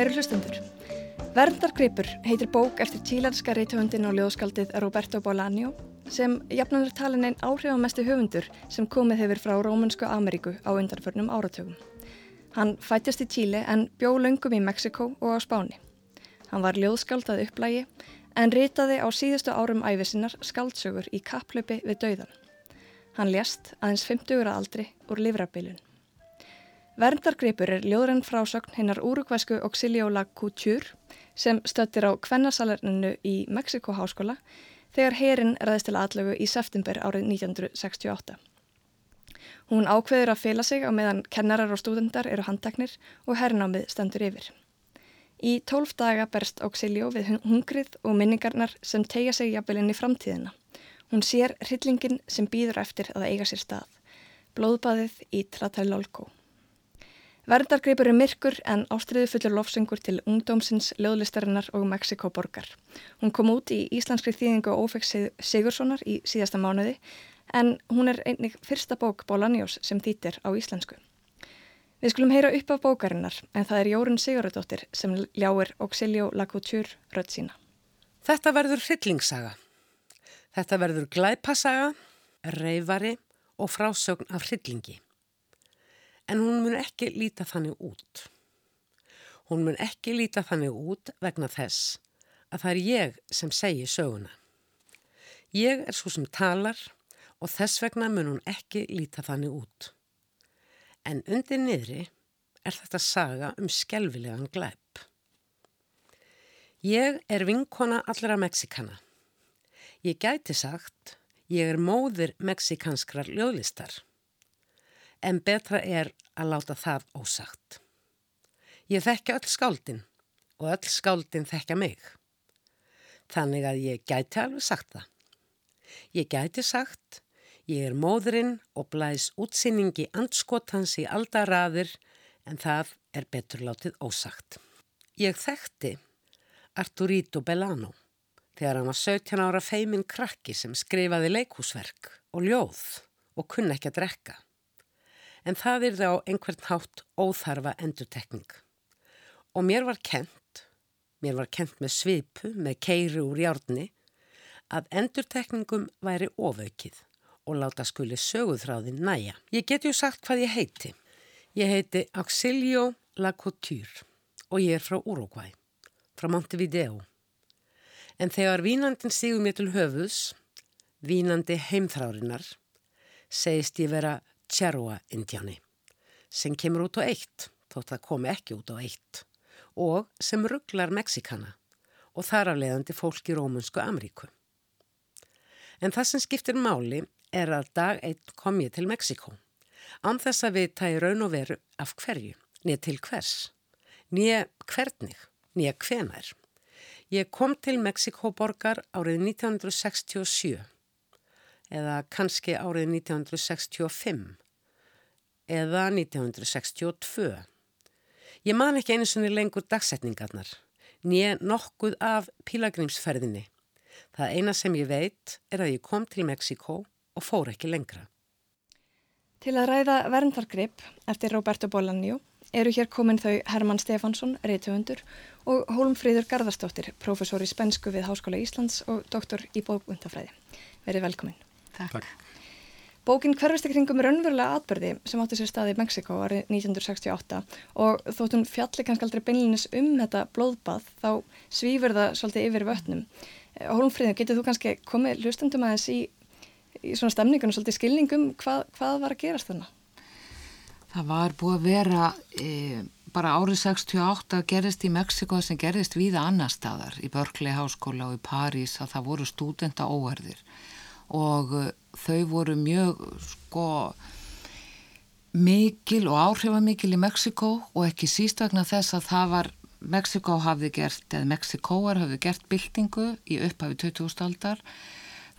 Kæru hlustundur. Verndargripur heitir bók eftir tílanska reythöfundin og ljóðskaldið Roberto Bolaño sem jafnan er talin einn áhrifamesti höfundur sem komið hefur frá Rómunsku Ameríku á undanförnum áratögum. Hann fættist í Tíli en bjó löngum í Mexiko og á Spáni. Hann var ljóðskaldað upplægi en ritaði á síðustu árum æfisinnar skaldsögur í kapplöpi við dauðan. Hann lést aðeins 50 ára aldri úr livrarbilun. Verndargripur er ljóðrenn frásögn hinnar úrugvæsku Auxiliola Couture sem stöttir á kvennarsalerninu í Mexiko háskóla þegar herin ræðist til aðlögu í september árið 1968. Hún ákveður að fela sig á meðan kennarar og stúdendar eru handteknir og herrnámið stendur yfir. Í tólf daga berst Auxilio við hungrið og minningarnar sem tegja sig jafnvel inn í framtíðina. Hún sér hryllingin sem býður eftir að eiga sér stað. Blóðbaðið í Tlatelolco. Verndargripur er myrkur en ástriðu fullur lofsengur til ungdómsins, löðlistarinnar og Mexikoborgar. Hún kom út í íslenskri þýðingu og ófegg Sigurssonar í síðasta mánuði en hún er einnig fyrsta bók Bólanjós sem þýtir á íslensku. Við skulum heyra upp af bókarinnar en það er Jórun Sigurðardóttir sem ljáir Auxilio La Couture rödd sína. Þetta verður hryllingssaga. Þetta verður glæpasaga, reyfari og frásögn af hryllingi en hún mun ekki líta þannig út. Hún mun ekki líta þannig út vegna þess að það er ég sem segi söguna. Ég er svo sem talar og þess vegna mun hún ekki líta þannig út. En undir niðri er þetta saga um skelvilegan glæp. Ég er vinkona allra Mexikana. Ég gæti sagt, ég er móðir meksikanskrar ljóðlistar en betra er að láta það ósagt. Ég þekka öll skáldin og öll skáldin þekka mig. Þannig að ég gæti alveg sagt það. Ég gæti sagt, ég er móðurinn og blæs útsinningi andskotans í aldaraðir en það er betur látið ósagt. Ég þekkti Arturito Bellano þegar hann var 17 ára feiminn krakki sem skrifaði leikúsverk og ljóð og kunna ekki að drekka en það er þá einhvern hátt óþarfa endurtekning. Og mér var kent, mér var kent með svipu, með keiri úr hjárni, að endurtekningum væri ofaukið og láta skuli söguðþráðin næja. Ég get ju sagt hvað ég heiti. Ég heiti Auxilio La Couture og ég er frá Uruguay, frá Montevideo. En þegar vínandin stígur mér til höfuðs, vínandi heimþrárinar, segist ég vera Cherua-indjáni sem kemur út á eitt, þótt það komi ekki út á eitt og sem rugglar Mexikana og þar af leiðandi fólk í Rómunsku Ameríku. En það sem skiptir máli er að dag eitt kom ég til Mexiko án þess að við tæði raun og veru af hverju, nýja til hvers, nýja hvernig, nýja hvenar. Ég kom til Mexikoborgar árið 1967 eða kannski árið 1965 eða 1962. Ég man ekki einu svoni lengur dagsetningarnar, nýja nokkuð af pílagrimsferðinni. Það eina sem ég veit er að ég kom til Mexiko og fór ekki lengra. Til að ræða verndargrip eftir Roberto Bolaño eru hér komin þau Herman Stefansson, reytöfundur og Hólmfríður Garðarstóttir, professor í spensku við Háskóla Íslands og doktor í bókundafræði. Verið velkomin. Takk. Takk. Bókin hverfist ekki kringum raunverulega atbyrði sem átti sér staði í Mexiko árið 1968 og þótt hún fjalli kannski aldrei beinlinis um þetta blóðbað þá svífur það svolítið yfir vötnum. Eh, Hólmfríðin, getur þú kannski komið hlustandum aðeins í, í svona stemningunum, svolítið skilningum, hvað, hvað var að gerast þarna? Það var búið að vera e, bara árið 68 gerist í Mexiko sem gerist víða annar staðar í Berkeley háskóla og í París að það voru stúdenta óverðir og uh, þau voru mjög sko mikil og áhrifamikil í Mexiko og ekki síst vegna þess að það var Mexiko hafði gert, eða Mexikoar hafði gert byltingu í upphafi 2000 aldar.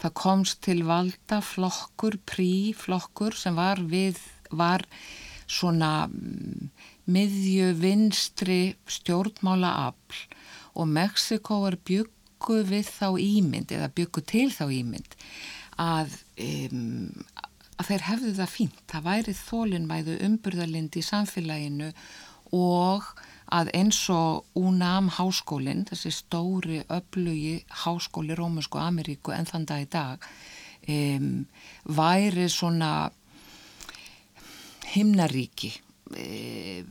Það komst til valda flokkur, príflokkur sem var við, var svona mm, miðju vinstri stjórnmála afl og Mexikoar byggu við þá ímynd eða byggu til þá ímynd að, um, að þeir hefðu það fínt. Það væri þólinnmæðu umburðalind í samfélaginu og að eins og UNAM háskólinn, þessi stóri öflugi háskóli Rómusku Ameríku en þann dag í dag um, væri svona himnaríki e,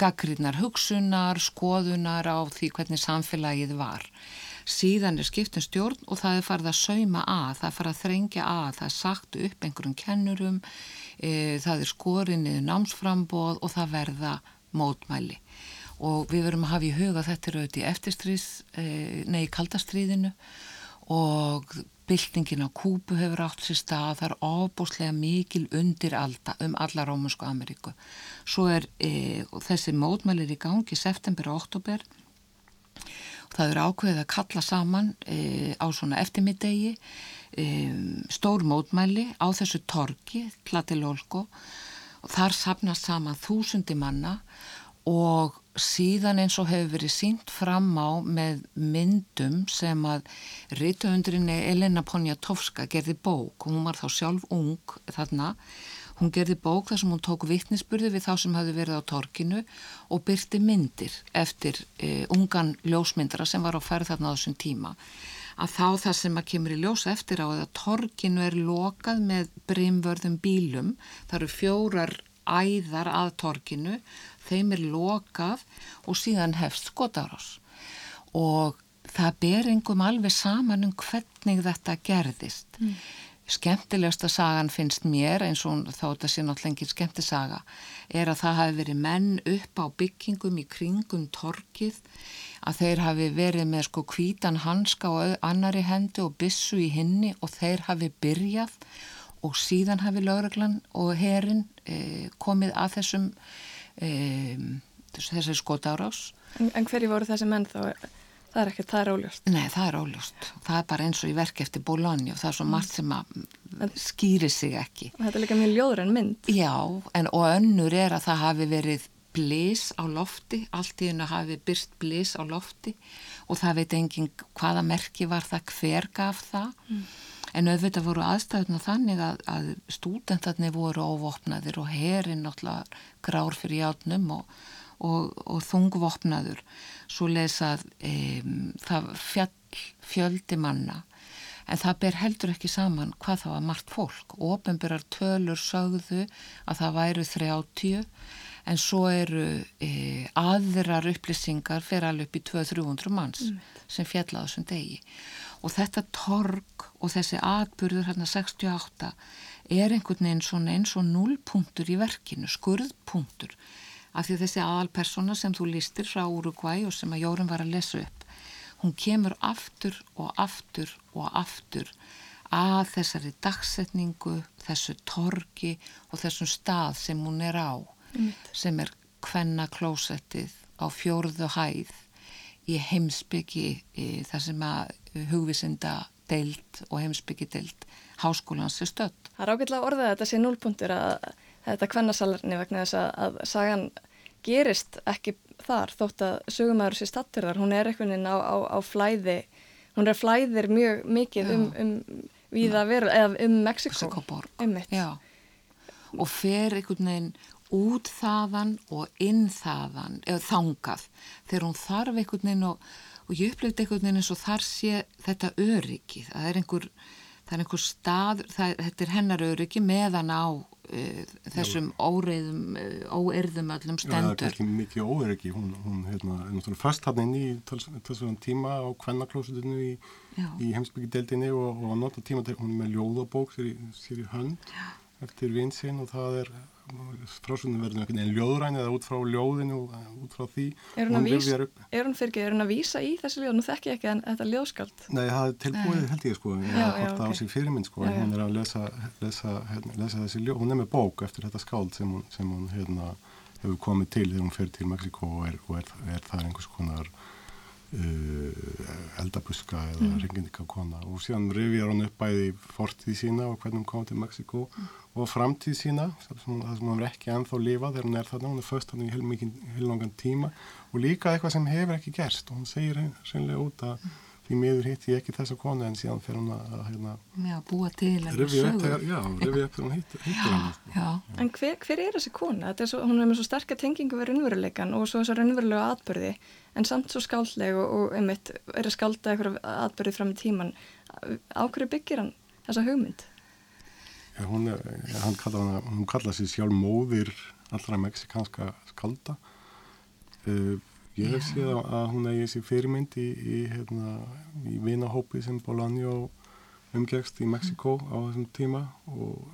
gaggrinnar hugsunar, skoðunar á því hvernig samfélagið var síðan er skiptum stjórn og það er farið að sauma að, það er farið að þrengja að, það er sagt upp einhverjum kennurum, e, það er skorinniðu námsframbóð og það verða mótmæli. Og við verum að hafa í huga þetta er auðvitað í eftirstríð, e, nei, kaldastríðinu og byltingin á Kúbu hefur átt sér stað, það er ofbúslega mikil undir alda um alla Rómunsku Ameríku. Svo er e, þessi mótmælir í gangi september og oktober Það eru ákveðið að kalla saman e, á svona eftirmiddegi e, stór mótmæli á þessu torki, Tlatilolko og þar sapnast saman þúsundi manna og síðan eins og hefur verið sínt fram á með myndum sem að rítuundrinni Elena Poniatowska gerði bók. Og hún var þá sjálf ung þarna. Hún gerði bók þar sem hún tók vittnisspurði við þá sem hafði verið á torkinu og byrti myndir eftir e, ungan ljósmyndara sem var á færð þarna á þessum tíma. Að þá það sem að kemur í ljós eftir á að torkinu er lokað með brimvörðum bílum, það eru fjórar æðar að torkinu, þeim er lokað og síðan hefst skotárás. Og það ber engum alveg saman um hvernig þetta gerðist. Mm skemmtilegasta sagan finnst mér eins og þá þetta sé náttúrulega engin skemmtisaga er að það hafi verið menn upp á byggingum í kringum torkið að þeir hafi verið með sko kvítan hanska og annari hendi og bissu í hinni og þeir hafi byrjað og síðan hafi lauraglan og herin komið að þessum e, þessi skotárás En, en hverju voru þessi menn þá? Það er ekki, það er óljóst. Nei, það er óljóst. Það er bara eins og í verk eftir Bólóni og það er svo margt sem að skýri sig ekki. Og þetta er líka mjög ljóður en mynd. Já, en og önnur er að það hafi verið blís á lofti, allt í hennu hafi byrst blís á lofti og það veit engin hvaða merki var það, hver gaf það. Mm. En auðvitað voru aðstæðuna þannig að, að stúdentarnir voru óvopnaðir og herin náttúrulega grár fyrir játnum og og, og þungvopnaður. Svo lesað um, það fjall fjöldi manna. En það ber heldur ekki saman hvað það var margt fólk. Ofinbjörgar tölur sögðu að það væru 30 en svo eru e, aðrar upplýsingar fyrir alveg upp í 200-300 manns mm. sem fjallaðu þessum degi og þetta torg og þessi atbyrður hérna 68 er einhvern veginn svona eins og núlpunktur í verkinu, skurðpunktur af því þessi aðalpersona sem þú listir frá Uruguay og sem að Jórun var að lesa upp hún kemur aftur og aftur og aftur að þessari dagsetningu, þessu torki og þessum stað sem hún er á mm. sem er kvenna klósettið á fjórðu hæð í heimsbyggi í það sem að hugvisinda deilt og heimsbyggi deilt háskólans er stödd. Það er ágætilega orðað að þetta sé núlpuntur að þetta kvennarsalarni vegna þess að, að sagan gerist ekki þar þótt að sögumæður sé stattur þar, hún er veginn á, á, á flæði, hún er flæðir mjög mikið um, um eða um Mexiko um og fer einhvern veginn út þaðan og inn þaðan eða þangað. Þegar hún þarf einhvern veginn og, og ég upplifði einhvern veginn eins og þar sé þetta öryggi, það er einhver það er einhver stað, það, þetta er hennar öryggi meðan á uh, þessum óreiðum, uh, óerðum öllum stendur. Já, það er ekki mikið óeryggi, hún, hún hérna, er náttúrulega fast hann inn í þessum tíma á kvennaklósutinu í, í heimsbyggjadeildinni og, og nota tíma hún með ljóðabók sér í, sér í hönd Já. eftir vinsinn og það er frásöndum verður einhvern veginn ljóðræn eða út frá ljóðinu út frá því. Er hún, vísa, er hún, fyrir, er hún að vísa í þessu ljóð? Nú þekk ég ekki en þetta ljóðskald Nei, það er tilbúið held ég sko ég har hort okay. á sig fyrirminn sko já, hún er að lesa, lesa, hérna, lesa þessi ljóð. Hún er með bók eftir þetta skáld sem hún, sem hún hérna, hefur komið til þegar hún fer til Mexiko og er, er, er það einhvers konar uh, eldabuska eða mm. ringindika kona og síðan rifjar hún upp bæði fortíð sína og hvernig hún kom til Mexiko mm. og framtíð sína, það sem hún er ekki ennþá lifað þegar hún er þarna, hún er först hann í heil, heil langan tíma. Og líka eitthvað sem hefur ekki gerst. Og hún segir reynilega út að því miður hitt ég ekki þessa konu en síðan fyrir hún að hérna, já, búa til rifja upp þegar, hún hittir hann sko. En hver, hver er þessi kona? Er svo, hún er með svo sterkar tengingu við raunveruleikan og svo þessar raunverulega atbyrði en samt svo skáldleg og, og einmitt er að skálda eitthvað atbyrði fram í tíman á hverju byggir hann þessa hugmynd? Já, hún, er, hann kalla hana, hún kalla sér sjálf móðir allra meksikanska skálda uh, Ég hef séð að hún eigi sér fyrirmynd í, í, hérna, í vinahópi sem Bolaño umgegst í Mexiko á þessum tíma og,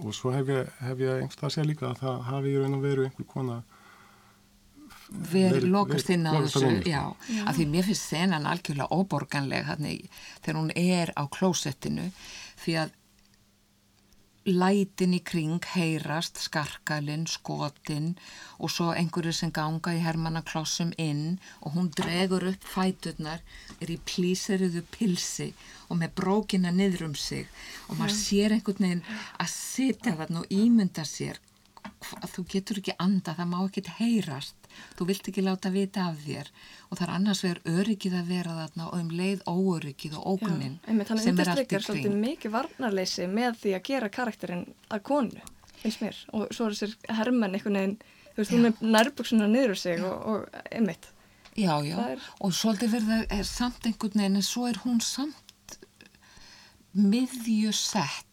og svo hef ég, hef ég einhverstað að segja líka að það hafi í raun og veru einhver kona verið lokast inn á þessu, já, já, af því mér finnst senan algjörlega óborganleg þegar hún er á klósettinu því að lætin í kring heyrast, skarkalinn, skotin og svo einhverju sem ganga í hermannaklossum inn og hún dregur upp fæturnar, er í plíseriðu pilsi og með brókina niður um sig og maður sér einhvern veginn að sitja þarna og ímynda sér þú getur ekki anda, það má ekki heyrast. Þú vilt ekki láta vita af þér. Og það er annars vegar öryggið að vera þarna og um leið óöryggið og ógunnin sem er allt í kring. Þannig að mikið varnarleysi með því að gera karakterinn að konu, finnst mér. Og svo er þessir hermenn einhvern veginn þú veist, hún er nærbuksunar niður sig og, og einmitt. Já, já, er... og svolítið verða er samt einhvern veginn en svo er hún samt miðjusett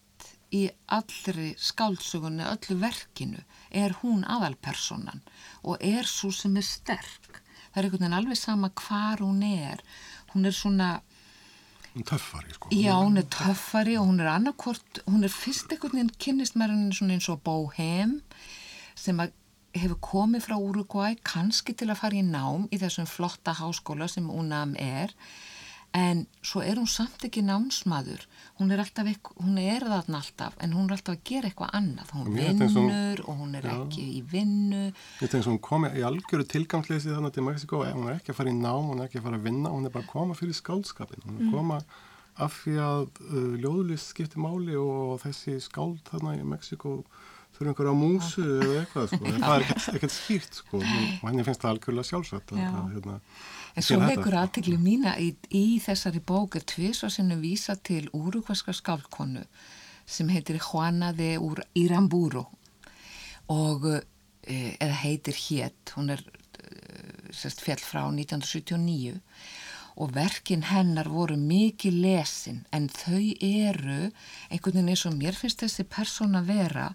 í allri skálsugunni, öllu verkinu er hún aðalpersonan og er svo sem er sterk. Það er einhvern veginn alveg sama hvar hún er. Hún er svona... Hún er töffari sko. Já, hún er töffari og hún er annarkort, hún er fyrst einhvern veginn kynnist með henni eins og Bóhem sem hefur komið frá Uruguay kannski til að fara í nám í þessum flotta háskóla sem UNAM er en svo er hún samt ekki námsmaður. Hún er alltaf, hún er þarna alltaf en hún er alltaf að gera eitthvað annað. Hún vinnur og hún er já. ekki í vinnu. Ég tenk að hún komi í algjöru tilgangsleysi þannig til Mexiko hún er ekki að fara í nám, hún er ekki að fara að vinna hún er bara að koma fyrir skálskapin hún er að mm. koma af því að uh, ljóðlist skiptir máli og þessi skáld þarna í Mexiko fyrir einhverja músu eða eitthvað sko. það er ekkert skýrt sko. og henni finnst það algjörlega sjálfsagt að, að, hérna, En svo veikur aðtegli mína í, í þessari bók er sinni vísa til úrugvaska skálkonu sem heitir Juana de Iramburu og e, eða heitir Hétt, hún er e, sérst fjall frá 1979 og verkin hennar voru mikið lesin en þau eru einhvern veginn eins og mér finnst þessi persóna vera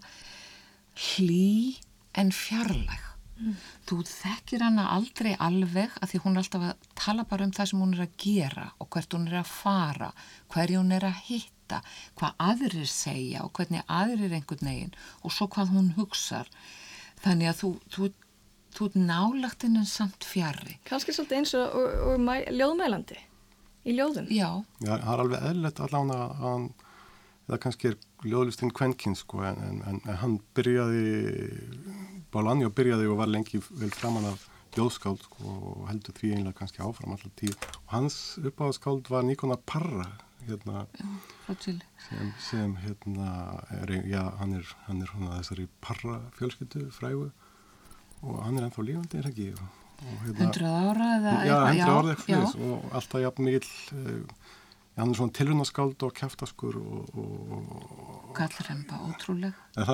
hlý en fjarlæg Mm. Þú þekkir hana aldrei alveg að því hún er alltaf að tala bara um það sem hún er að gera og hvert hún er að fara, hverju hún er að hitta, hvað aðrir segja og hvernig aðrir einhvern veginn og svo hvað hún hugsar. Þannig að þú, þú, þú er nálagt innan samt fjari. Kanski svolítið eins og, og, og mæ, ljóðmælandi í ljóðun. Já. Já, það er alveg eðlert allan að hann, það kannski er ljóðlistinn kvenkinn sko en, en, en hann byrjaði Bálanjó byrjaði og var lengi vel framann af ljóðskáld sko, og heldur því einlega kannski áfram alltaf tíð. Og hans uppáðskáld var Nikona Parra hérna, sem, sem hérna, er, já, hann er, hann er þessari Parra fjölskyldu frægu og hann er ennþá lífandi er ekki? Og, og, hérna, 100 ára eða já, 100 ára eitthvað og alltaf jafn mikil uh, hann er svona tilhörnaskáld og kæftaskur og, og Gallremba, ótrúlega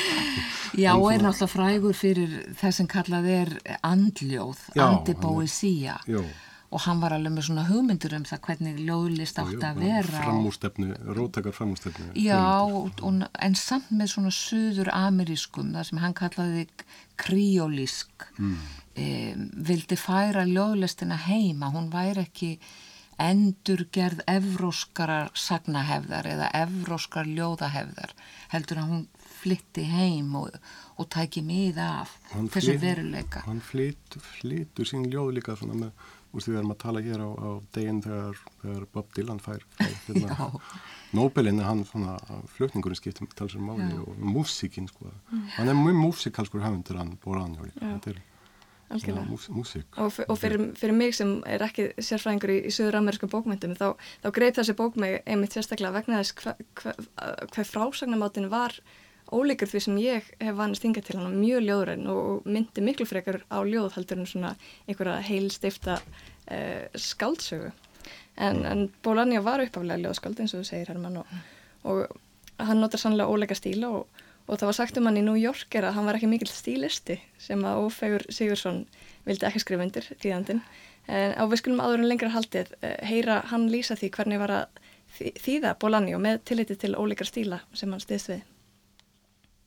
Já, og er náttúrulega frægur fyrir það sem kallað er andljóð, antibóisía og hann var alveg með svona hugmyndur um það hvernig ljóðlist átt að vera framústefnu, róttakar framústefnu Já, og, en samt með svona söður amerískum, það sem hann kallaði kriólísk mm. e, vildi færa ljóðlistina heima, hún væri ekki endurgerð evróskara sagnahefðar eða evróskar ljóðahefðar heldur að hún flytti heim og, og tæki miða af hann þessu flyt, veruleika. hann flyt, flyttur sín ljóð líka svona með, úr því við erum að tala hér á, á deginn þegar, þegar Bob Dylan fær, fær hérna, hann flutningurinn skiptum talsum máli Já. og músikinn sko. Mm. hann er mjög músikalskur hafundur hann bóra hann þetta er Mús, músík. Og, og fyrir, fyrir mig sem er ekki sérfræðingur í, í söður-amerísku bókmyndum þá, þá greip þessi bók mig einmitt sérstaklega vegna þess hvað hva, hva frásagnamátin var ólíkur því sem ég hef vanist hinga til. Hann mjög ljóðræn og myndi miklu frekar á ljóð heldur en svona einhverja heilstifta uh, skáldsögu. En, en Bólanja var uppaflega ljóðskáld eins og þú segir Herman og, og hann notar sannlega óleika stíla og, og það var sagt um hann í New York er að hann var ekki mikil stílisti sem að Ófegur Sigursson vildi ekki skrifa undir þýðandin en á við skulum áður en lengra haldið uh, heyra hann lýsa því hvernig var að þýða Bólani og með tilliti til ólíkar stíla sem hann stiðst við?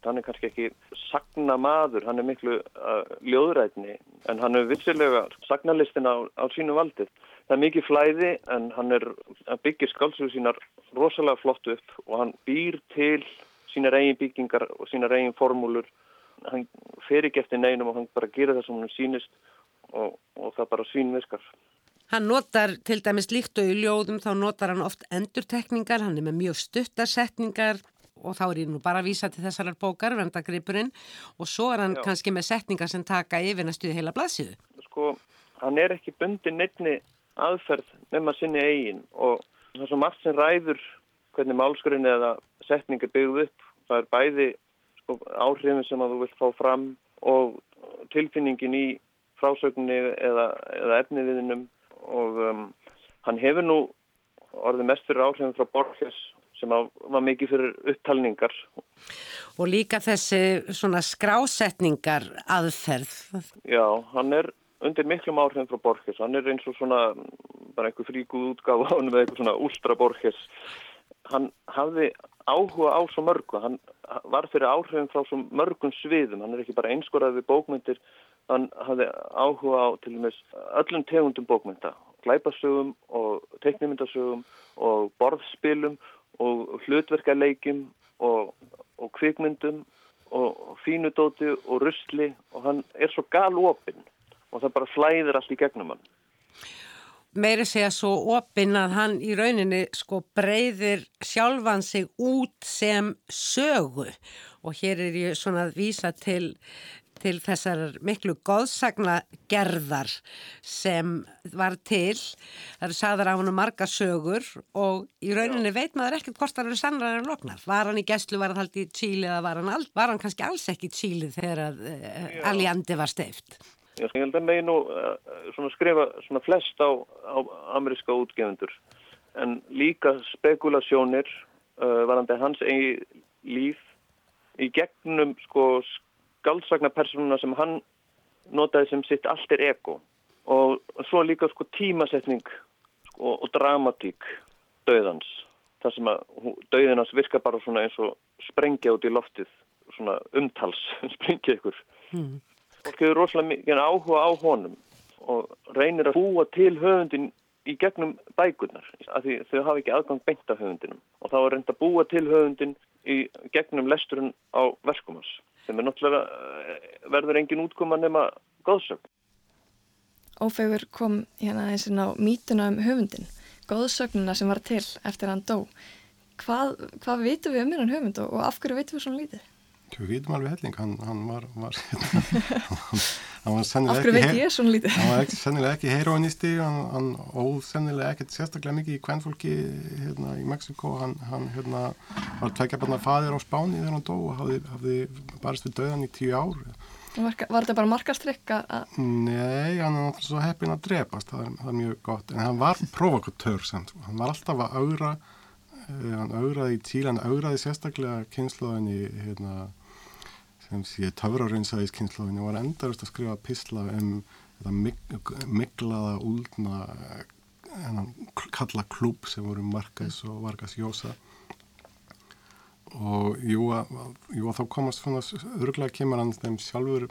Hann er kannski ekki sagna maður, hann er miklu uh, ljóðrætni en hann er vissilega sagnalistin á, á sínu valdið. Það er mikið flæði en hann, er, hann byggir skálsuðu sínar rosalega flott upp og hann býr til sínar eigin byggingar og sínar eigin formúlur. Hann fer ekki eftir neinum og hann bara gerir það sem hann sínist og, og það bara svínviskar. Hann notar til dæmis líkt og í ljóðum þá notar hann oft endurtekningar, hann er með mjög stuttarsetningar og þá er ég nú bara að vísa til þessarar bókar, vendagripurinn og svo er hann Já. kannski með setningar sem taka yfir næstuði heila blaðsíðu. Sko, hann er ekki bundin nefni aðferð nema sinni eigin og það er svo margt sem ræður hvernig málskurinn eða setningar byggðu upp. Það er bæði sko, áhrifin sem að þú vilt fá fram og tilfinningin í frásögninni eða, eða efniviðinum og um, hann hefur nú orðið mest fyrir áhrifin frá Borges sem var mikið fyrir upptalningar. Og líka þessi svona skrásetningar aðferð. Já, hann er undir miklum áhrifin frá Borges. Hann er eins og svona, bara einhver fríkuð útgáð á hann með eitthvað svona úlstra Borges. Hann hafði áhuga á svo mörgu. Hann var fyrir áhrifin frá svo mörgum sviðum. Hann er ekki bara einskoraði við bókmyndir hann hafði áhuga á til og með öllum tegundum bókmynda, glæpasögum og teknímyndasögum og borðspilum og hlutverkaleikjum og, og kvikmyndum og fínudóti og rusli og hann er svo galopinn og það bara flæðir allt í gegnum hann. Meiri segja svo opinn að hann í rauninni sko breyðir sjálfan sig út sem sögu og hér er ég svona að vísa til til þessar miklu góðsagna gerðar sem var til. Það eru sagðar á hann marga sögur og í rauninni Já. veit maður ekkert hvort það eru sannrar en loknar. Var hann í gæslu, var hann í Tíli eða var hann, all, var hann kannski alls ekki í Tíli þegar uh, eh, Aljandi var steift? Ég held að megin nú uh, svona skrifa svona flest á, á ameríska útgefundur en líka spekulasjónir uh, varandi hans eigi líf í gegnum sko galdsagnapersonuna sem hann notaði sem sitt allt er ego. Og svo líka sko tímasetning sko, og dramatík döðans það sem að döðinans virka bara svona eins og sprengja út í loftið svona umtals sprengja ykkur. Mm. Og hefur rosalega mikið áhuga á honum og reynir að búa til höfundin í gegnum bækurnar af því þau hafa ekki aðgang beint af höfundinum og þá er reynd að búa til höfundin í gegnum lesturinn á verkumans sem er náttúrulega eh, verður engin útkoma nema góðsögn. Ófegur kom hérna eins og ná mítuna um höfundin, góðsögnuna sem var til eftir hann dó. Hvað, hvað vitum við um hérna höfund og af hverju vitum við svona lítið? Við vitum alveg helling, hann, hann var, var hann, hann var sennilega ekki, heroinisti, hann óð sennilega ekkert sérstaklega mikið í kvennfólki hérna í Mexiko, hann hérna, var tveikja barna fadir á Spáni þegar hann dó og hafði, hafði barist við döðan í tíu ár. Var, var þetta bara markastrykka? Nei, hann er náttúrulega svo heppin að drepast, það er, það er mjög gott, en hann var provokatör samt, hann var alltaf að augra, eh, hann augraði í tíl, hann augraði sérstaklega kynsluðinni hérna sem sé töfraraunsæðiskynnslóðinu var endarust að skrifa písla um þetta miklaða úldna kalla klúb sem voru Marques og Vargas Llosa og jú að, jú að þá komast svona örgulega kemur hann þeim sjálfur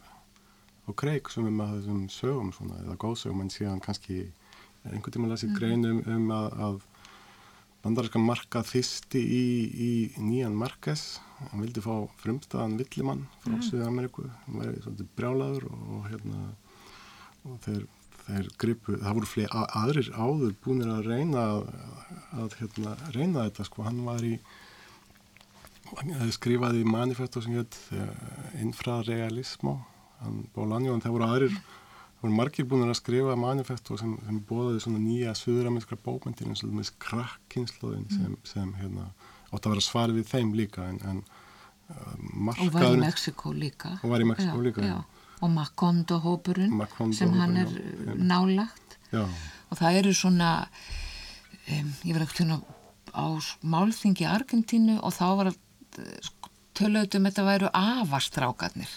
og kreik sem er með þessum sögum svona, eða góðsögum en síðan kannski einhvern tíma lesið mm. greinum um að, að bandaríska marka þýsti í, í nýjan Marques hann vildi fá frumstaðan Villimann frá mm. Suða-Ameríku hann væri svolítið brjálaður og, og hérna og þeir, þeir gripu, það voru fleiri aðrir áður búinir að reyna að, að hérna, reyna þetta sko, hann var í hann skrifaði manifesto sem heit eh, infrarealismo. Hann Bólanjó, en það voru aðrir Það voru margir búin að skrifa manifesto sem, sem bóðaði svona nýja söðuraminskra bókmyndir eins og krakkinslóðin sem, sem hérna, átt að vera svar við þeim líka en, en, markaður. Og var í Mexiko líka. Og var í Mexiko já, líka. Já. Og Macondo hópurinn Macondo sem hann er já. nálagt. Já. Og það eru svona, um, ég var ekkert hérna á málþingi Argentínu og þá var töluðum þetta væru afastrákarnir.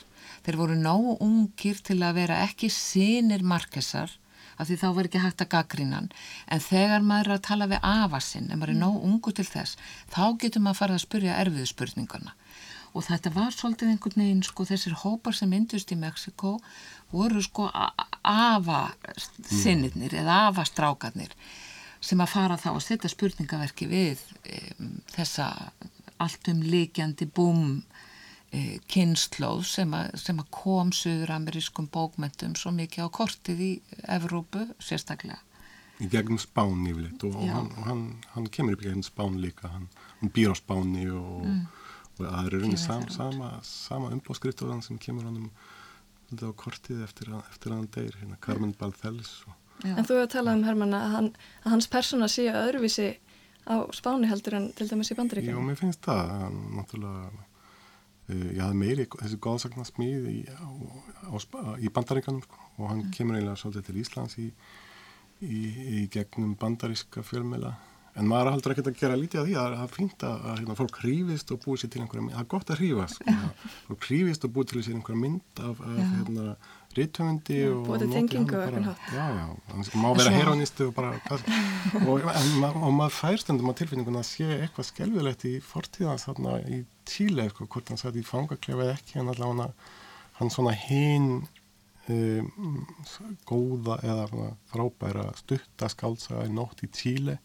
Þeir voru nógu ungir til að vera ekki sinir markesar af því þá verður ekki hægt að gaggrínan en þegar maður er að tala við afasinn en maður er nóg ungu til þess þá getur maður að fara að spurja erfiðu spurninguna og þetta var svolítið einhvern veginn sko þessir hópar sem myndust í Mexiko voru sko afasinnirnir mm. eða afastrákarnir sem að fara þá að setja spurningaverki við um, þessa alltum líkjandi búm kynnslóð sem, sem að kom söður-amerískum bókmentum svo mikið á kortið í Evrópu sérstaklega. Í gegnum Spán yfirleitt og, og hann, hann, hann kemur upp í gegnum Spán líka, hann, hann býr á Spáni og, mm. og það er rauninni sam, sama, sama umbóðskriftóðan sem kemur honum á kortið eftir að, eftir að hann deyr, hérna Carmen Balcells. En þú hefur talað um Herman að, hann, að hans persóna sé öðruvísi á Spáni heldur en til dæmis í Bandaríkjum? Jú, mér finnst það, hann náttúrulega ég hafði meiri þessi góðsakna smíð í, í bandaríkanum sko, og hann mm. kemur eiginlega svolítið til Íslands í, í, í gegnum bandaríska fjölmela en maður haldur ekkert að gera lítið af því að það er fínt að, að hérna, fólk hrífist og búið sér til einhverja mynd það er gott að hrífast sko, fólk hrífist og búið til sér einhverja mynd af, af hérna, rítöfundi og búið tengingu já, já, það má vera heroinistu og bara og, og maður færstundum á tilfinninguna að sé eitthvað skelvilegt í fortíðans þarna í Tíle sko, hvort hann satt í fangaklefa eða ekki en allavega hann svona hinn um, góða eða frábæra stuttaskálsaga í nótt í Tíle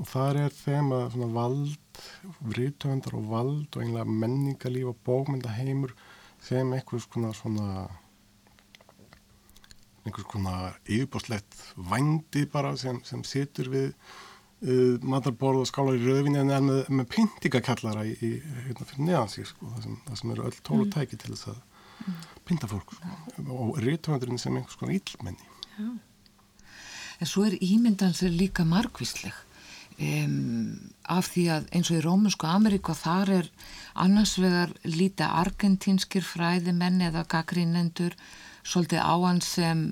og þar er þeim að vald, vriðtöfundar og vald og einlega menningalíf og bókmyndaheimur sem einhvers konar svona einhvers konar yfirbáslegt vandi bara sem, sem situr við uh, matarborð og skálar í rauðvinni en er með, með pyntingakallara í, í, hérna fyrir neðansík sko, það, sem, það sem eru öll tólu mm. tæki til þess að mm. pynta fólk sko, og rítvöndurinn sem einhvers konar íllmenni Já. En svo er ímyndansir líka margvísleg um, af því að eins og í Rómunsku Ameríku þar er annars vegar líta argentínskir fræðimenn eða gaggrínendur svolítið á hann sem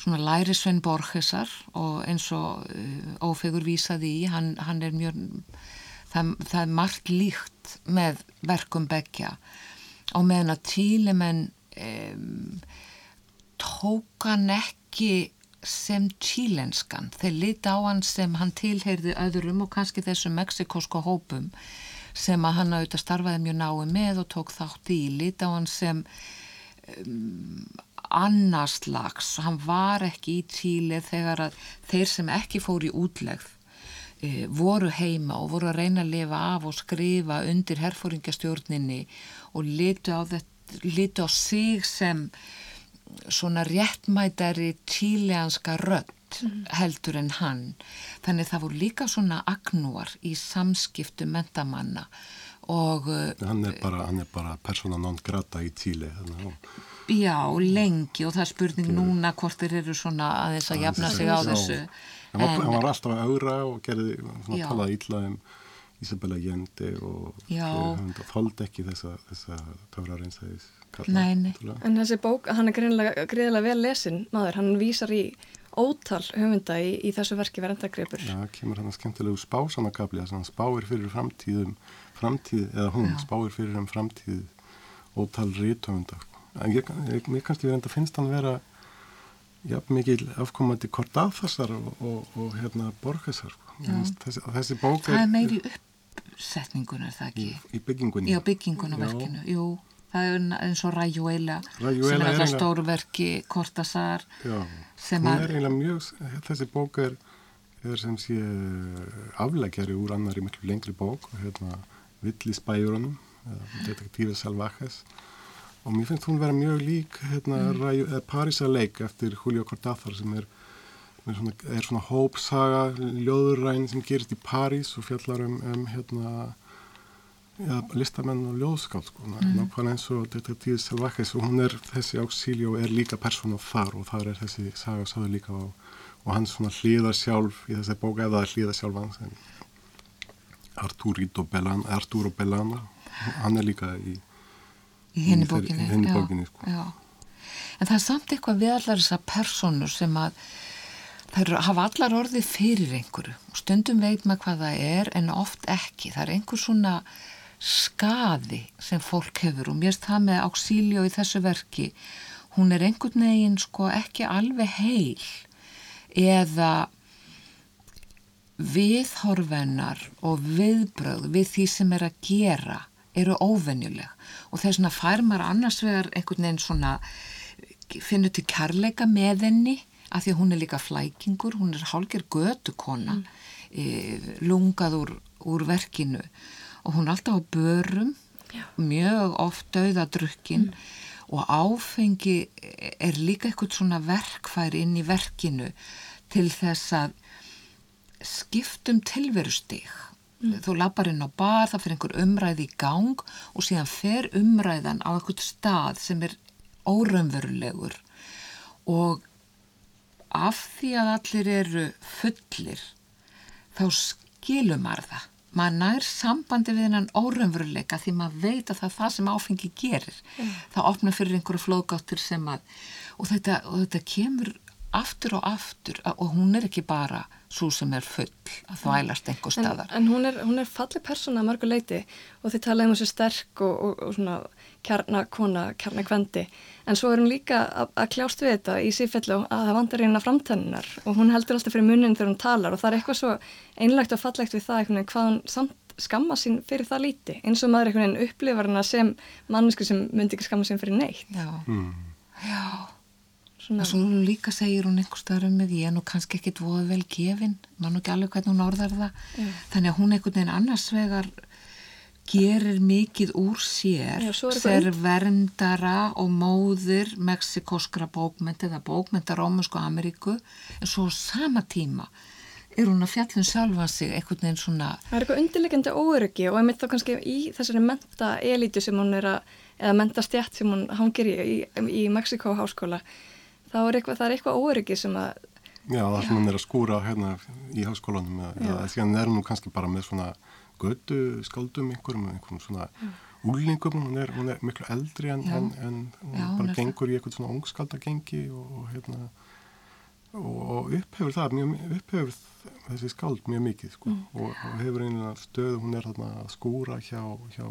svona lærisvenn Borgesar og eins og uh, ófegur vísaði í, hann, hann er mjög, það, það er margt líkt með verkum begja og meðan að tílimenn um, tók hann ekki sem tílenskan, þeir lita á hann sem hann tilheyrði öðrum og kannski þessum meksikósku hópum sem að hann auðvitað starfaði mjög nái með og tók þátt í, lita á hann sem um, annarslags, hann var ekki í Tíli þegar að þeir sem ekki fór í útlegð e, voru heima og voru að reyna að lifa af og skrifa undir herfóringastjórninni og litu á, þetta, litu á sig sem svona réttmætari tíleanska rött mm. heldur en hann þannig það voru líka svona agnúar í samskiptu mentamanna og hann er bara, bara persóna non grata í Tíli þannig að Já, lengi og það er spurning núna hvort þeir eru svona aðeins að jafna sig á þessu. En hann var alltaf að augra og gerði, svona talaði illa um Isabella Allende og þóldi ekki þessa, þessa töfrar eins að kalla. Nei, nei. En þessi bók, hann er greiðilega vel lesin, maður, hann vísar í ótal höfunda í, í þessu verki verðandagripur. Já, kemur hann að skemmtilegu spásanakabli, þess að hann spáir fyrir framtíðum, framtíð, eða hún Já. spáir fyrir um framtíð ótal rítöfunda en ég, ég, mér kannski verðan að finnst hann vera jafn mikið afkomandi kortáþarsar og, og, og hérna borgarsar sko. þessi, þessi bók er það er meiri uppsetningun er það ekki? í, í byggingunni já byggingun og verkinu. Jú, það er eins og Rajuela sem er alltaf stórverki kortasar hún er mjög þessi bók er, er sem sé afleggjari úr annari miklu lengri bók hérna Villisbæjurunum detektífið Salvajes og mér finnst hún vera mjög lík hérna, mm. Parísarleik eftir Julio Cortázar sem er, er svona, svona hópsaga, ljóðurræn sem gerist í París og fjallar um, um hérna, ja, listamenn og ljóðskáld sko. mm. nákvæmlega eins og Detektíð Selvakkes og hún er, þessi Auxilio er líka persóna þar og þar er þessi saga sáðu líka á og hann svona hlýðar sjálf í þessari bóka eða hlýðar sjálf hans Arturo Bellana hann er líka í í henni bókinni, henni bókinni sko. en það er samt eitthvað við allar þessar personur sem að þær hafa allar orðið fyrir einhverju. Stundum veit maður hvað það er en oft ekki, það er einhver svona skaði sem fólk hefur. Og mér er það með Auxilio í þessu verki hún er einhvern veginn sko ekki alveg heil. Eða viðhorfennar og viðbröð við því sem er að gera eru óvenjuleg og þess vegna fær maður annars vegar einhvern veginn svona finnur til kærleika með henni af því að hún er líka flækingur, hún er hálgir götu kona mm. e, lungað úr, úr verkinu og hún er alltaf á börum Já. mjög oft dauðadrukkin mm. og áfengi er líka eitthvað svona verkfæri inn í verkinu til þess að skiptum tilverustig Mm. Þú lapar inn á bar, það fyrir einhver umræði í gang og síðan fer umræðan á einhvert stað sem er órömmverulegur og af því að allir eru fullir þá skilum maður það. Maður nær sambandi við hennan órömmveruleika því maður veit að það er það sem áfengi gerir. Mm. Það opna fyrir einhverju flóðgáttur sem að og þetta, og þetta kemur aftur og aftur og hún er ekki bara svo sem er full að þvælast einhver staðar. En, en hún er, er fallið persóna að mörgu leiti og þið talaðum um þessu sterk og, og, og svona kjarnakona, kjarnakvendi en svo er hún líka að, að kljást við þetta í sífellu að það vandar hérna framtennar og hún heldur alltaf fyrir munin þegar hún talar og það er eitthvað svo einlegt og fallegt við það eitthvað hvað hún samt skamma sín fyrir það líti eins og maður einhvern veginn upplifar hana sem mannesku sem myndi ekki skamma sín fyrir neitt. Já, mm. já Svona. Og svo líka segir hún einhver staðar um mig, ég er nú kannski ekkit voða vel gefin, mann og ekki alveg hvernig hún orðar það. Yeah. Þannig að hún einhvern veginn annars vegar gerir mikið úr sér, sér verndara og móðir mexikoskra bókmynd eða bókmynda Rómusku Ameríku, en svo sama tíma er hún að fjallum sjálfa sig einhvern veginn svona... Það er eitthvað undirlegjandi óöryggi og ég mitt þá kannski í þessari menta elítu sem hún er að, eða menta stjætt sem hún hangir í, í, í Mexiko háskóla þá er eitthvað, það er eitthvað óryggi sem að Já, það sem hann er að skúra hérna í háskólanum eða er hann nú kannski bara með svona götu skaldum einhverjum, einhverjum svona úlningum, hún er, hún er miklu eldri en, en, en hún Já, bara gengur í eitthvað svona ungskaldagengi og hérna og upphefur það, mjög, upphefur þessi skald mjög mikið sko. Mm. og, og hefur einlega stöð, hún er þarna að skúra hjá, hjá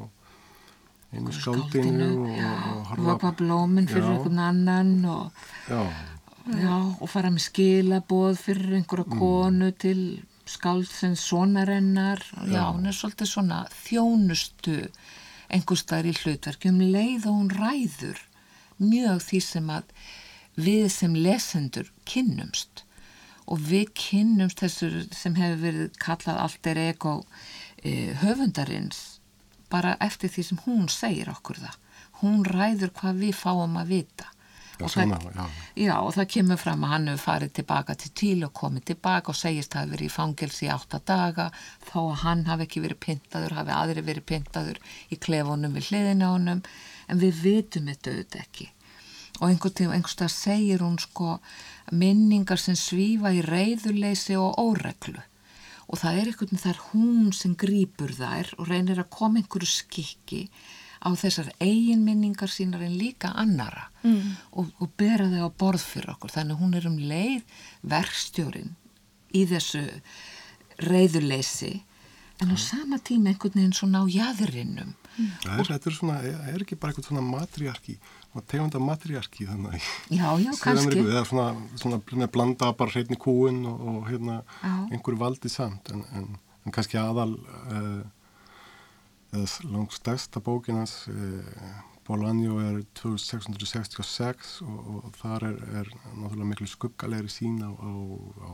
einu skáldinu og vaka blóminn fyrir einhvern annan og, já, og fara með skilaboð fyrir einhverja mm. konu til skáldsins sonarennar já, já, hún er svolítið svona þjónustu einhverstaðar í hlutverkjum leið og hún ræður mjög því sem að við sem lesendur kynnumst. Og við kynnumst þessu sem hefur verið kallað allt er ego eh, höfundarins bara eftir því sem hún segir okkur það. Hún ræður hvað við fáum að vita. Já, og, svona, það, já. Já, og það kemur fram að hann hefur farið tilbaka til tíl og komið tilbaka og segist að hefur verið í fangelsi í átta daga þó að hann hafi ekki verið pyntaður, hafi aðri verið pyntaður í klefunum við hliðin á honum en við vitum þetta auðvitað ekki. Og einhvern veginn segir hún sko minningar sem svífa í reyðuleysi og óreglu og það er einhvern veginn þar hún sem grýpur þær og reynir að koma einhverju skikki á þessar eiginminningar sínar en líka annara mm. og, og bera þau á borð fyrir okkur þannig hún er um leið verkstjórin í þessu reyðuleysi en á mm. sama tíma einhvern veginn svona á jæðurinnum mm. Það er, er, svona, er ekki bara einhvern svona matriarki tegunda matriarki þannig já, já, kannski. Eða svona, svona með blanda bara hreitni kúin og, og hérna einhverju valdi samt en, en, en kannski aðal uh, eða langt stærsta bókinans uh, eh, Bólanjó er 2666 og, og þar er, er náttúrulega miklu skuggalegri sín á, á, á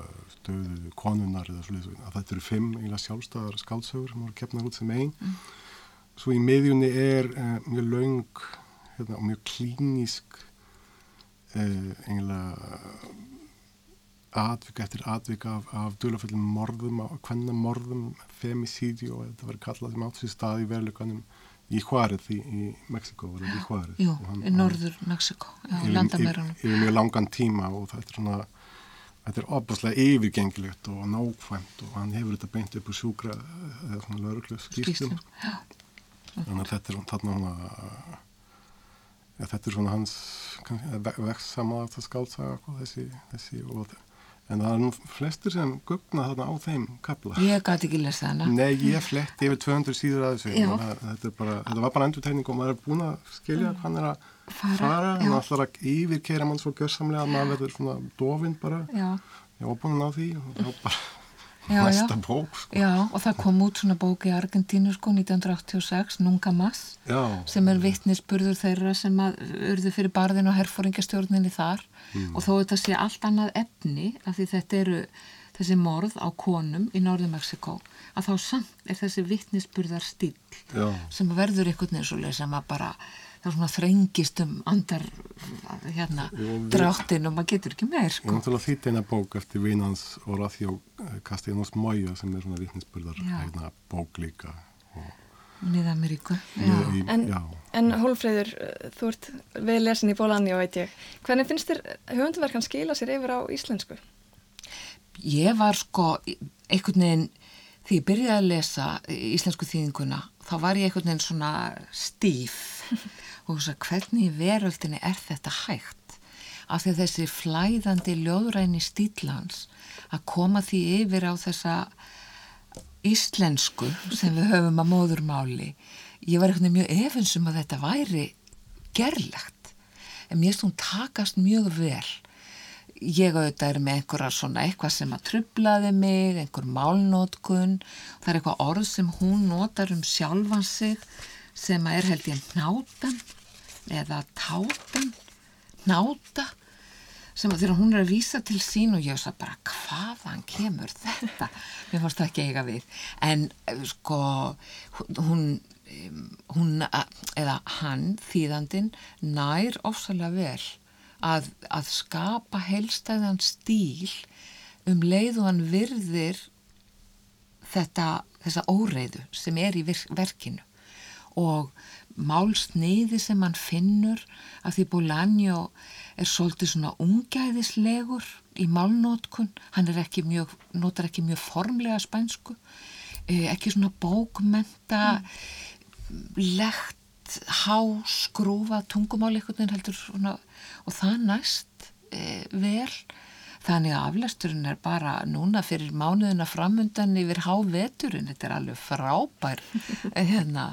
eh, stöðu konunar eða að þetta eru fimm eiginlega sjálfstæðar skálsögur sem voru keppnar út sem einn mm. svo í miðjunni er uh, mjög laung hérna, og mjög klínísk eh, eiginlega atvika eftir atvika af, af döluföllum morðum, hvenna morðum femicídi og þetta verður kallað sem átt sér stað í verðleikanum í Juárez í, í Mexiko í Juárez. Jú, hann, í norður Mexiko yfir mjög langan tíma og þetta er svona þetta er opaslega yfirgengilegt og nákvæmt og hann hefur þetta beint upp úr sjúkra eða svona lauruglu skýrstum þannig að þetta er þarna hana ja, þetta er svona hans það skáltsaga þessi, þessi og það En það er nú flestir sem gugna þarna á þeim kapla. Ég gæti ekki lesa hana. Nei, ég fletti yfir 200 síður að þessu. Það, þetta, bara, þetta var bara endurtegning og maður er búin að skilja hvað hann er að fara. fara hann ætlar að yfirkera mann svo gössamlega að maður verður svona dofinn bara. Já. Ég var búin að ná því og það var bara já, næsta já. bók. Sko. Já, og það kom út svona bók í Argentínu sko 1986, Nunga Mass, sem er vittnisspurður þeirra sem að urðu fyrir barðin og herfóringastjórninni þar mm. og þó þetta sé allt annað efni af því þetta eru þessi morð á konum í Norðu Mexiko að þá samt er þessi vittnisspurðar stíl Já. sem verður einhvern veginn svo sem að bara það er svona þrengist um andar hérna dráttin og maður getur ekki meir sko. Ég náttúrulega þýtti eina bók eftir Vinans Horacio Castellanos Moya sem er svona vittnisspurðar hérna, bók líka og Nýðameríku En, en Hólfreyður, þú ert við lesin í Bólani og veit ég hvernig finnst þér höfunduverkan skila sér yfir á íslensku? Ég var sko einhvern veginn því ég byrjaði að lesa íslensku þýðinguna þá var ég einhvern veginn svona stíf og þess að hvernig í veröldinni er þetta hægt? Af því að þessi flæðandi ljóðræni stílans að koma því yfir á þessa íslensku sem við höfum að móðurmáli ég var eitthvað mjög efinsum að þetta væri gerlegt. En mér stund takast mjög vel ég auðvitað er með einhverja svona eitthvað sem að trublaði mig einhver málnótkun það er eitthvað orð sem hún notar um sjálfan sig sem að er held ég nátan eða tátan náta sem að þegar hún er að vísa til sín og ég veist bara hvaðan kemur þetta? Mér fannst það ekki eiga við. En eh, sko hún, hún eða hann þýðandin nær ofsalega vel að, að skapa helstæðan stíl um leið og hann virðir þetta þessa óreiðu sem er í verkinu og málsniði sem hann finnur af því Bolaño er svolítið svona ungæðislegur í málnótkun, hann er ekki mjög, notar ekki mjög formlega spænsku, eh, ekki svona bókmenta, mm. legt, há, skrúfa, tungumáli einhvern veginn heldur svona, og það næst e, vel. Þannig að aflæsturinn er bara núna fyrir mánuðina framundan yfir háveturinn, þetta er alveg frábær, hérna,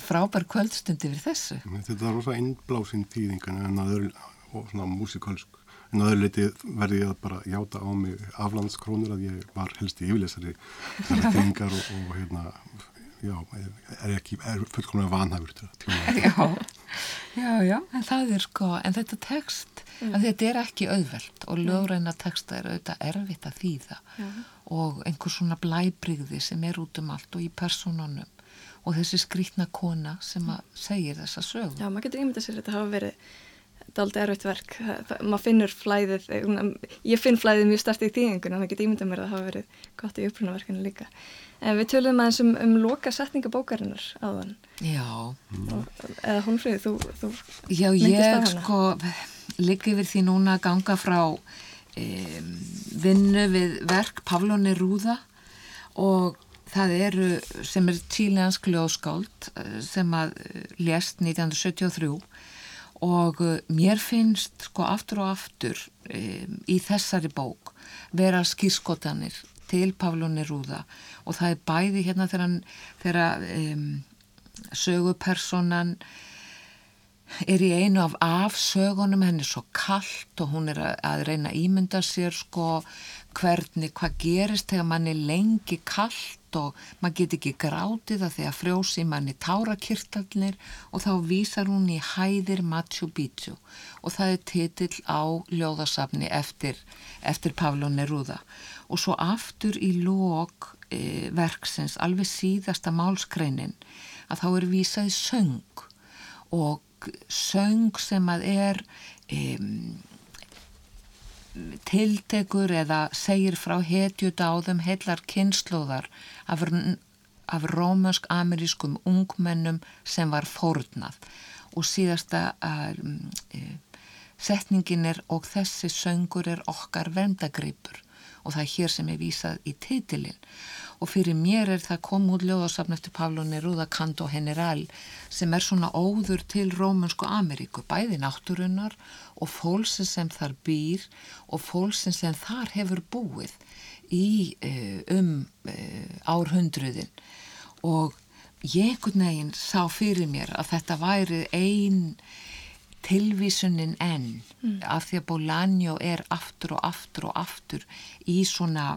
frábær kvöldstund yfir þessu. Þetta er rosa innblásinn tíðingan en að og svona músikalsk en að öðruleiti verði ég að bara játa á mig aflandskrónur að ég var helst í yfirleysari þessari tengar og, og hérna já, er ekki, er fullkomlega vanhæfur tjóna Já, já, já, en það er sko en þetta text, mm. þetta er ekki auðvelt og lögreina texta er auðvitað erfitt að þýða. Já. og einhver svona blæbrigði sem er út um allt og í personunum og þessi skrítna kona sem að segir þessa sögum Já, maður getur ímyndað sér að þetta hafa verið aldrei erfitt verk. Maður finnur flæðið ég finn flæðið mjög stert í þýðingun þannig að ég get ímyndað mér að það hafa verið gott í upprunaverkinu líka. En við töluðum aðeins um, um loka setninga bókarinnar aðan Já. Og, eða Hólfríð, þú, þú Já, ég sko liggi við því núna að ganga frá e, vinnu við verk Pavlóni Rúða og það eru sem er tíleansk ljóskáld eh, sem að eh, lést 1973 og uh, mér finnst sko aftur og aftur um, í þessari bók vera skýrskotanir til Pavlóni Rúða og það er bæði hérna þegar um, sögupersonan er í einu af afsögunum henni svo kallt og hún er að, reyna að ímynda sér sko hvernig hvað gerist þegar mann er lengi kallt og maður get ekki grátið að að frjósi manni tárakirtalnir og þá vísar hún í hæðir Machu Picchu og það er titill á ljóðasafni eftir, eftir Pablo Neruda. Og svo aftur í lók e, verksins, alveg síðasta málskreinin að þá er vísað söng og söng sem að er e, tiltekur eða segir frá þeim heillar kynnslóðar af, af rómönsk-amerískum ungmennum sem var fórnað. Og síðasta um, setningin er og þessi söngur er okkar vendagripur og það er hér sem er vísað í titilinn og fyrir mér er það kom út ljóðasafn eftir Pablo Neruda Canto General sem er svona óður til Rómunsku Ameríku, bæði náttúrunnar og fólksin sem þar býr og fólksin sem þar hefur búið í uh, um uh, árhundruðin og ég neginn sá fyrir mér að þetta væri einn tilvísunin enn mm. af því að Bolaño er aftur og aftur og aftur í svona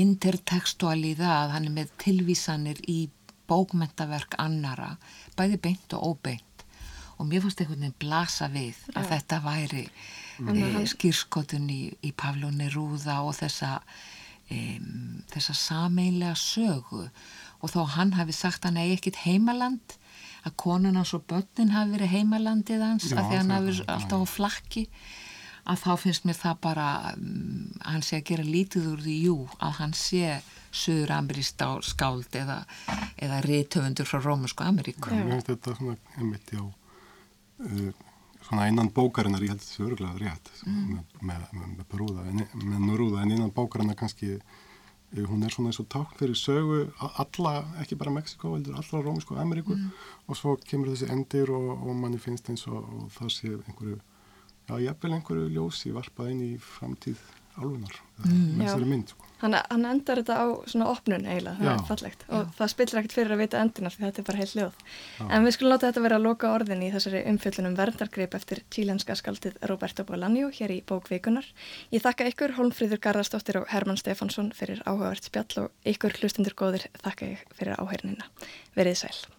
intertekstualiða að hann er með tilvísanir í bókmentaverk annara, bæði beint og óbeint og mér fannst einhvern veginn blasa við að Já. þetta væri mm. e, skýrskotun í, í Pavlo Neruda og þessa e, þessa sameinlega sögu og þó hann hafi sagt hann eigi ekkit heimaland að konun hans og börnin hafi verið heimalandið hans Já, að því hann hafi alltaf á flakki að þá finnst mér það bara um, hann sé að gera lítið úr því jú að hann sé söður ameríst á skáld eða, eða réttöfundur frá Rómusku Ameríku Mér finnst þetta svona einmitt já uh, svona einan bókarinnar ég held þessi öruglega rétt mm. með, með, með, með brúða en, með nurúða en einan bókarinnar kannski uh, hún er svona eins og takk fyrir sögu alla, ekki bara Mexiko, heldur allra Rómusku Ameríku mm. og svo kemur þessi endir og, og manni finnst eins og, og það sé einhverju já, ég hef vel einhverju ljósi varpað inn í framtíð alvegnar mm, með þessari mynd. Sko. Hann, hann endar þetta á svona opnun eiginlega, það já, er fallegt og já. það spillir ekkert fyrir að vita endunar því þetta er bara heil hljóð. Já. En við skulum láta þetta vera að loka orðin í þessari umfjöldunum verndargrip eftir tílenska skaldið Roberto Bolaño hér í bókvikunar. Ég þakka ykkur Holmfríður Garðarsdóttir og Herman Stefansson fyrir áhugavert spjall og ykkur hlustundur góðir þakka ég fyrir áherinina. Verið sæl.